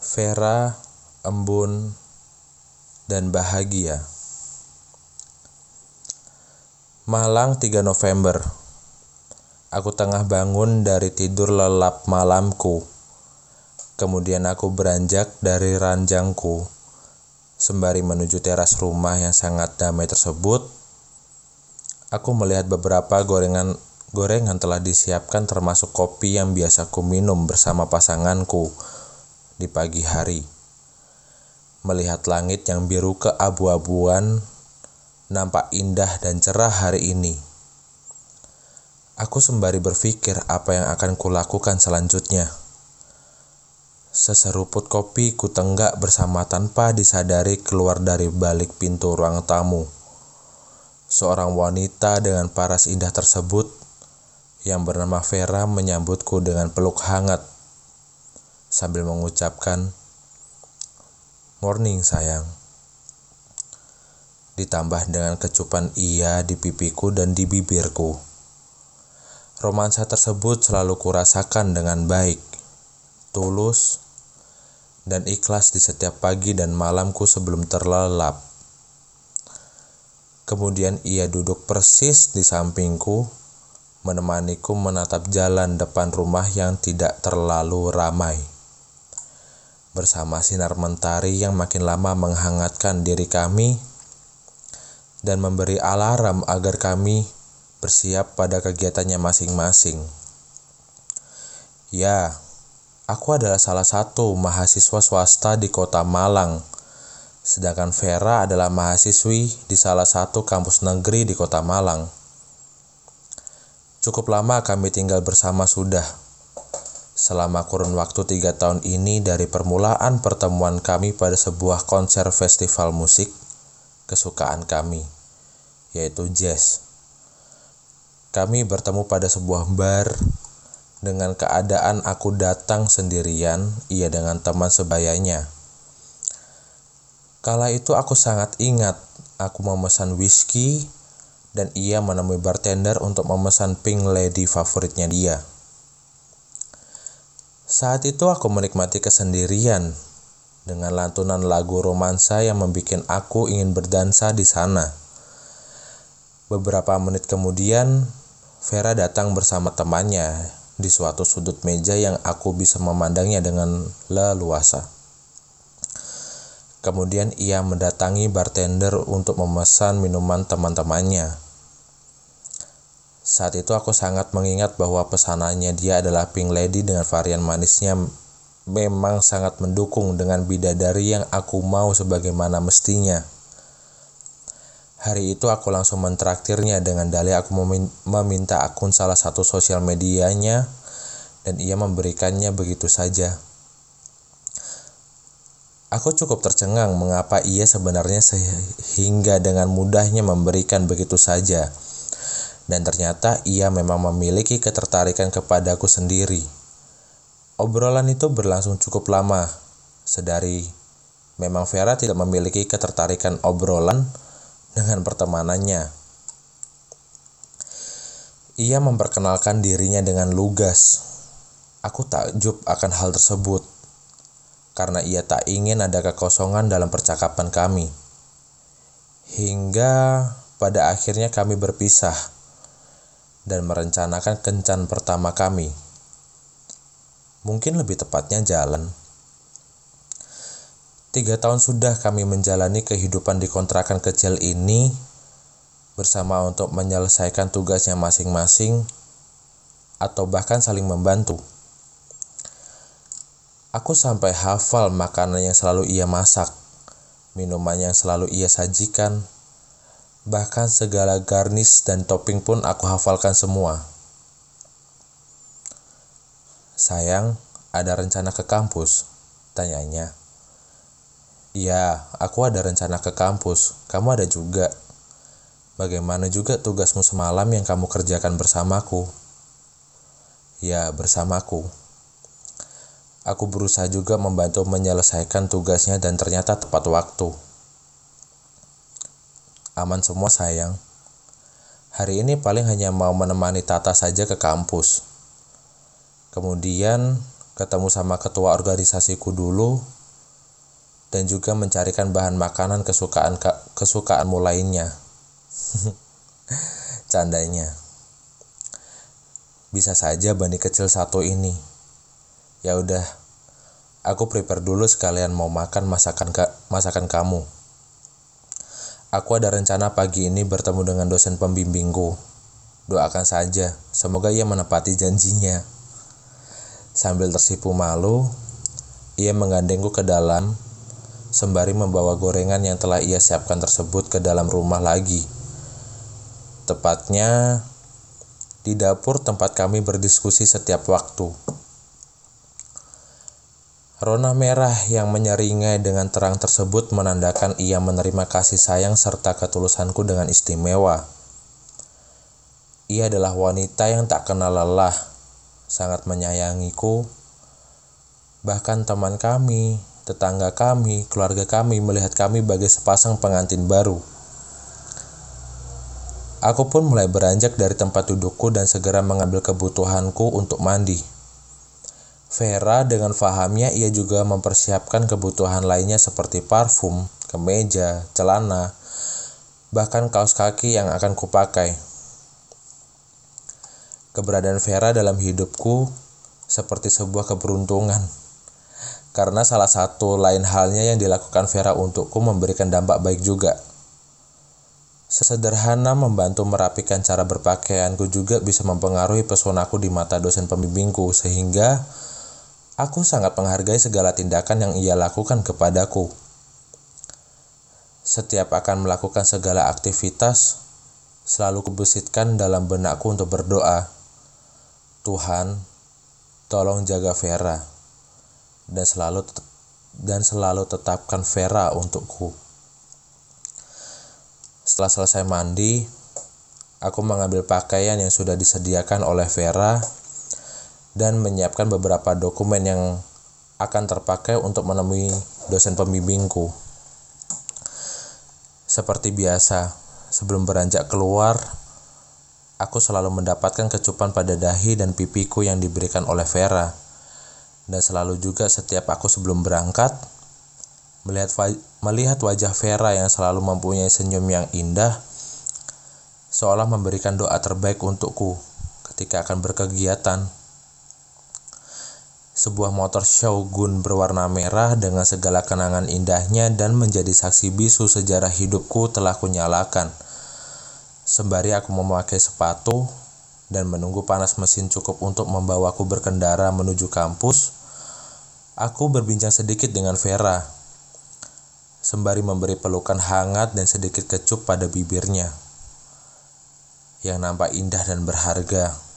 Vera, embun, dan bahagia. Malang 3 November Aku tengah bangun dari tidur lelap malamku. Kemudian aku beranjak dari ranjangku, sembari menuju teras rumah yang sangat damai tersebut. Aku melihat beberapa gorengan gorengan telah disiapkan termasuk kopi yang biasa ku minum bersama pasanganku di pagi hari. Melihat langit yang biru keabu-abuan nampak indah dan cerah hari ini. Aku sembari berpikir apa yang akan kulakukan selanjutnya. Seseruput kopi ku tenggak bersama tanpa disadari keluar dari balik pintu ruang tamu. Seorang wanita dengan paras indah tersebut yang bernama Vera menyambutku dengan peluk hangat sambil mengucapkan, "Morning, sayang." Ditambah dengan kecupan ia di pipiku dan di bibirku. Romansa tersebut selalu kurasakan dengan baik, tulus, dan ikhlas di setiap pagi dan malamku sebelum terlelap. Kemudian ia duduk persis di sampingku menemaniku menatap jalan depan rumah yang tidak terlalu ramai. Bersama sinar mentari yang makin lama menghangatkan diri kami dan memberi alarm agar kami bersiap pada kegiatannya masing-masing. Ya, aku adalah salah satu mahasiswa swasta di kota Malang, sedangkan Vera adalah mahasiswi di salah satu kampus negeri di kota Malang. Cukup lama kami tinggal bersama sudah. Selama kurun waktu tiga tahun ini dari permulaan pertemuan kami pada sebuah konser festival musik kesukaan kami, yaitu jazz. Kami bertemu pada sebuah bar dengan keadaan aku datang sendirian, ia dengan teman sebayanya. Kala itu aku sangat ingat, aku memesan whisky dan ia menemui bartender untuk memesan pink lady favoritnya dia. Saat itu aku menikmati kesendirian dengan lantunan lagu romansa yang membuat aku ingin berdansa di sana. Beberapa menit kemudian, Vera datang bersama temannya di suatu sudut meja yang aku bisa memandangnya dengan leluasa. Kemudian ia mendatangi bartender untuk memesan minuman teman-temannya. Saat itu aku sangat mengingat bahwa pesanannya dia adalah Pink Lady dengan varian manisnya memang sangat mendukung dengan bidadari yang aku mau sebagaimana mestinya. Hari itu aku langsung mentraktirnya dengan dalih aku meminta akun salah satu sosial medianya dan ia memberikannya begitu saja. Aku cukup tercengang mengapa ia sebenarnya sehingga dengan mudahnya memberikan begitu saja. Dan ternyata ia memang memiliki ketertarikan kepadaku sendiri. Obrolan itu berlangsung cukup lama, sedari memang Vera tidak memiliki ketertarikan obrolan dengan pertemanannya. Ia memperkenalkan dirinya dengan lugas. Aku takjub akan hal tersebut karena ia tak ingin ada kekosongan dalam percakapan kami. Hingga pada akhirnya kami berpisah dan merencanakan kencan pertama kami. Mungkin lebih tepatnya jalan. Tiga tahun sudah kami menjalani kehidupan di kontrakan kecil ini bersama untuk menyelesaikan tugasnya masing-masing atau bahkan saling membantu. Aku sampai hafal makanan yang selalu ia masak, minuman yang selalu ia sajikan, bahkan segala garnish dan topping pun aku hafalkan semua. Sayang, ada rencana ke kampus? Tanyanya. Iya, aku ada rencana ke kampus. Kamu ada juga. Bagaimana juga tugasmu semalam yang kamu kerjakan bersamaku? Ya, bersamaku. Aku berusaha juga membantu menyelesaikan tugasnya dan ternyata tepat waktu. Aman semua sayang. Hari ini paling hanya mau menemani Tata saja ke kampus. Kemudian ketemu sama ketua organisasiku dulu, dan juga mencarikan bahan makanan kesukaan kesukaanmu lainnya. Candanya. Bisa saja bani kecil satu ini. Ya udah, aku prepare dulu sekalian mau makan masakan ka masakan kamu. Aku ada rencana pagi ini bertemu dengan dosen pembimbingku. Doakan saja, semoga ia menepati janjinya. Sambil tersipu malu, ia menggandengku ke dalam sembari membawa gorengan yang telah ia siapkan tersebut ke dalam rumah lagi. Tepatnya di dapur tempat kami berdiskusi setiap waktu. Rona merah yang menyeringai dengan terang tersebut menandakan ia menerima kasih sayang serta ketulusanku dengan istimewa. Ia adalah wanita yang tak kenal lelah, sangat menyayangiku. Bahkan teman kami tetangga kami, keluarga kami melihat kami bagai sepasang pengantin baru. Aku pun mulai beranjak dari tempat dudukku dan segera mengambil kebutuhanku untuk mandi. Vera dengan fahamnya ia juga mempersiapkan kebutuhan lainnya seperti parfum, kemeja, celana, bahkan kaos kaki yang akan kupakai. Keberadaan Vera dalam hidupku seperti sebuah keberuntungan karena salah satu lain halnya yang dilakukan Vera untukku memberikan dampak baik juga. Sesederhana membantu merapikan cara berpakaianku juga bisa mempengaruhi pesonaku di mata dosen pembimbingku sehingga aku sangat menghargai segala tindakan yang ia lakukan kepadaku. Setiap akan melakukan segala aktivitas, selalu kubesitkan dalam benakku untuk berdoa. Tuhan, tolong jaga Vera dan selalu dan selalu tetapkan Vera untukku. Setelah selesai mandi, aku mengambil pakaian yang sudah disediakan oleh Vera dan menyiapkan beberapa dokumen yang akan terpakai untuk menemui dosen pembimbingku. Seperti biasa, sebelum beranjak keluar, aku selalu mendapatkan kecupan pada dahi dan pipiku yang diberikan oleh Vera dan selalu juga setiap aku sebelum berangkat melihat melihat wajah Vera yang selalu mempunyai senyum yang indah seolah memberikan doa terbaik untukku ketika akan berkegiatan. Sebuah motor Shogun berwarna merah dengan segala kenangan indahnya dan menjadi saksi bisu sejarah hidupku telah kunyalakan. Sembari aku memakai sepatu dan menunggu panas mesin cukup untuk membawaku berkendara menuju kampus, Aku berbincang sedikit dengan Vera, sembari memberi pelukan hangat dan sedikit kecup pada bibirnya, yang nampak indah dan berharga.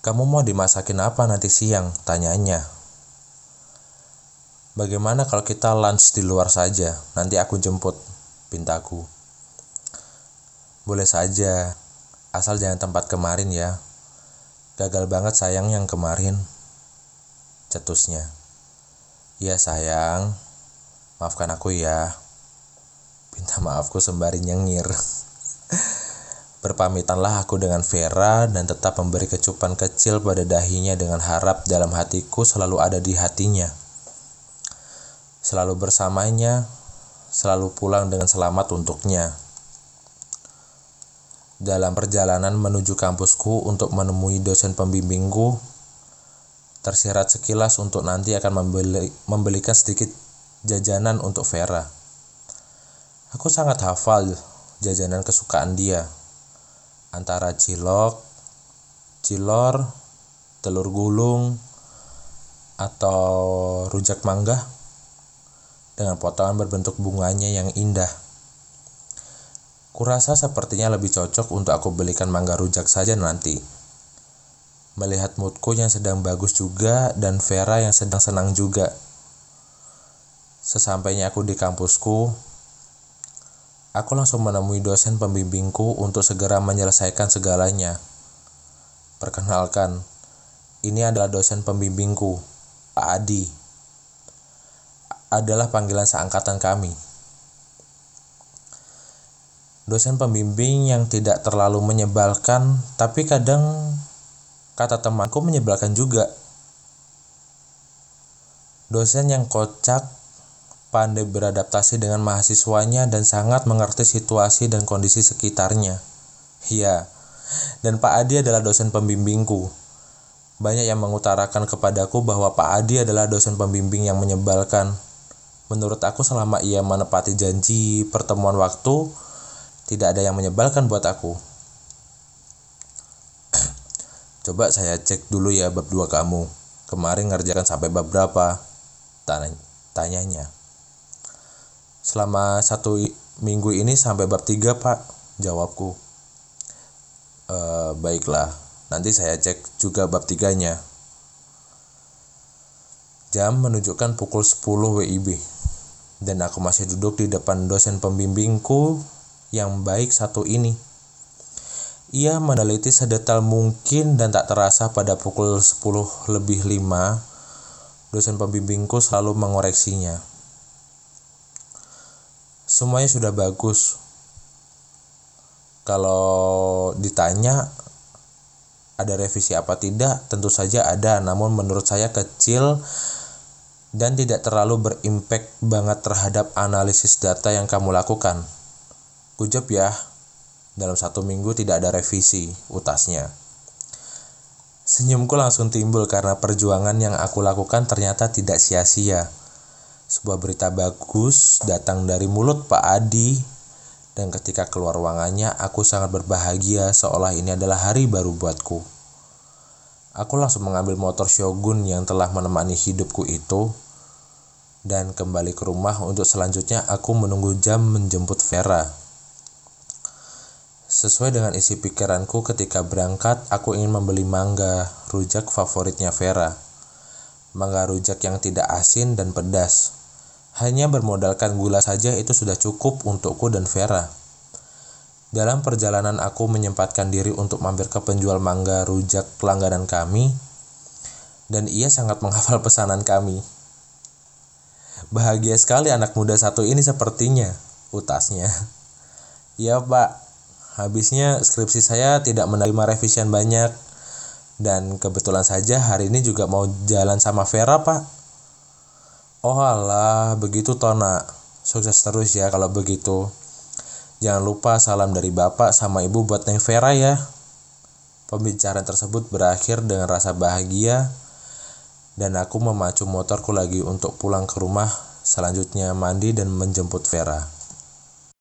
Kamu mau dimasakin apa nanti siang? Tanyanya. Bagaimana kalau kita lunch di luar saja? Nanti aku jemput, pintaku. Boleh saja, asal jangan tempat kemarin ya. Gagal banget sayang yang kemarin. Cetusnya. Iya sayang, maafkan aku ya. Minta maafku sembari nyengir. Berpamitanlah aku dengan Vera dan tetap memberi kecupan kecil pada dahinya dengan harap dalam hatiku selalu ada di hatinya. Selalu bersamanya, selalu pulang dengan selamat untuknya. Dalam perjalanan menuju kampusku untuk menemui dosen pembimbingku, tersirat sekilas untuk nanti akan membeli, membelikan sedikit jajanan untuk Vera. Aku sangat hafal jajanan kesukaan dia, antara cilok, cilor, telur gulung, atau rujak mangga dengan potongan berbentuk bunganya yang indah. Kurasa sepertinya lebih cocok untuk aku belikan mangga rujak saja nanti. Melihat moodku yang sedang bagus juga dan Vera yang sedang senang juga. Sesampainya aku di kampusku, aku langsung menemui dosen pembimbingku untuk segera menyelesaikan segalanya. Perkenalkan, ini adalah dosen pembimbingku, Pak Adi. Adalah panggilan seangkatan kami dosen pembimbing yang tidak terlalu menyebalkan, tapi kadang Kata temanku menyebalkan juga. Dosen yang kocak, pandai beradaptasi dengan mahasiswanya dan sangat mengerti situasi dan kondisi sekitarnya. Iya, dan Pak Adi adalah dosen pembimbingku. Banyak yang mengutarakan kepadaku bahwa Pak Adi adalah dosen pembimbing yang menyebalkan. Menurut aku selama ia menepati janji pertemuan waktu, tidak ada yang menyebalkan buat aku. Coba saya cek dulu ya bab dua kamu. Kemarin ngerjakan sampai bab berapa? Tanyanya. Selama satu minggu ini sampai bab tiga pak, jawabku. E, baiklah, nanti saya cek juga bab tiganya. Jam menunjukkan pukul 10 WIB dan aku masih duduk di depan dosen pembimbingku yang baik satu ini. Ia meneliti sedetail mungkin dan tak terasa pada pukul 10 lebih 5, dosen pembimbingku selalu mengoreksinya. Semuanya sudah bagus. Kalau ditanya ada revisi apa tidak, tentu saja ada, namun menurut saya kecil dan tidak terlalu berimpact banget terhadap analisis data yang kamu lakukan. Kujep ya, dalam satu minggu tidak ada revisi, utasnya. Senyumku langsung timbul karena perjuangan yang aku lakukan ternyata tidak sia-sia. Sebuah berita bagus datang dari mulut Pak Adi, dan ketika keluar ruangannya, aku sangat berbahagia seolah ini adalah hari baru buatku. Aku langsung mengambil motor Shogun yang telah menemani hidupku itu, dan kembali ke rumah untuk selanjutnya aku menunggu jam menjemput Vera. Sesuai dengan isi pikiranku ketika berangkat, aku ingin membeli mangga, rujak favoritnya Vera. Mangga rujak yang tidak asin dan pedas. Hanya bermodalkan gula saja itu sudah cukup untukku dan Vera. Dalam perjalanan aku menyempatkan diri untuk mampir ke penjual mangga rujak langganan kami, dan ia sangat menghafal pesanan kami. Bahagia sekali anak muda satu ini sepertinya, utasnya. Ya pak, Habisnya skripsi saya tidak menerima revisian banyak dan kebetulan saja hari ini juga mau jalan sama Vera pak. Oh alah, begitu Tona. Sukses terus ya kalau begitu. Jangan lupa salam dari bapak sama ibu buat Neng Vera ya. Pembicaraan tersebut berakhir dengan rasa bahagia dan aku memacu motorku lagi untuk pulang ke rumah selanjutnya mandi dan menjemput Vera.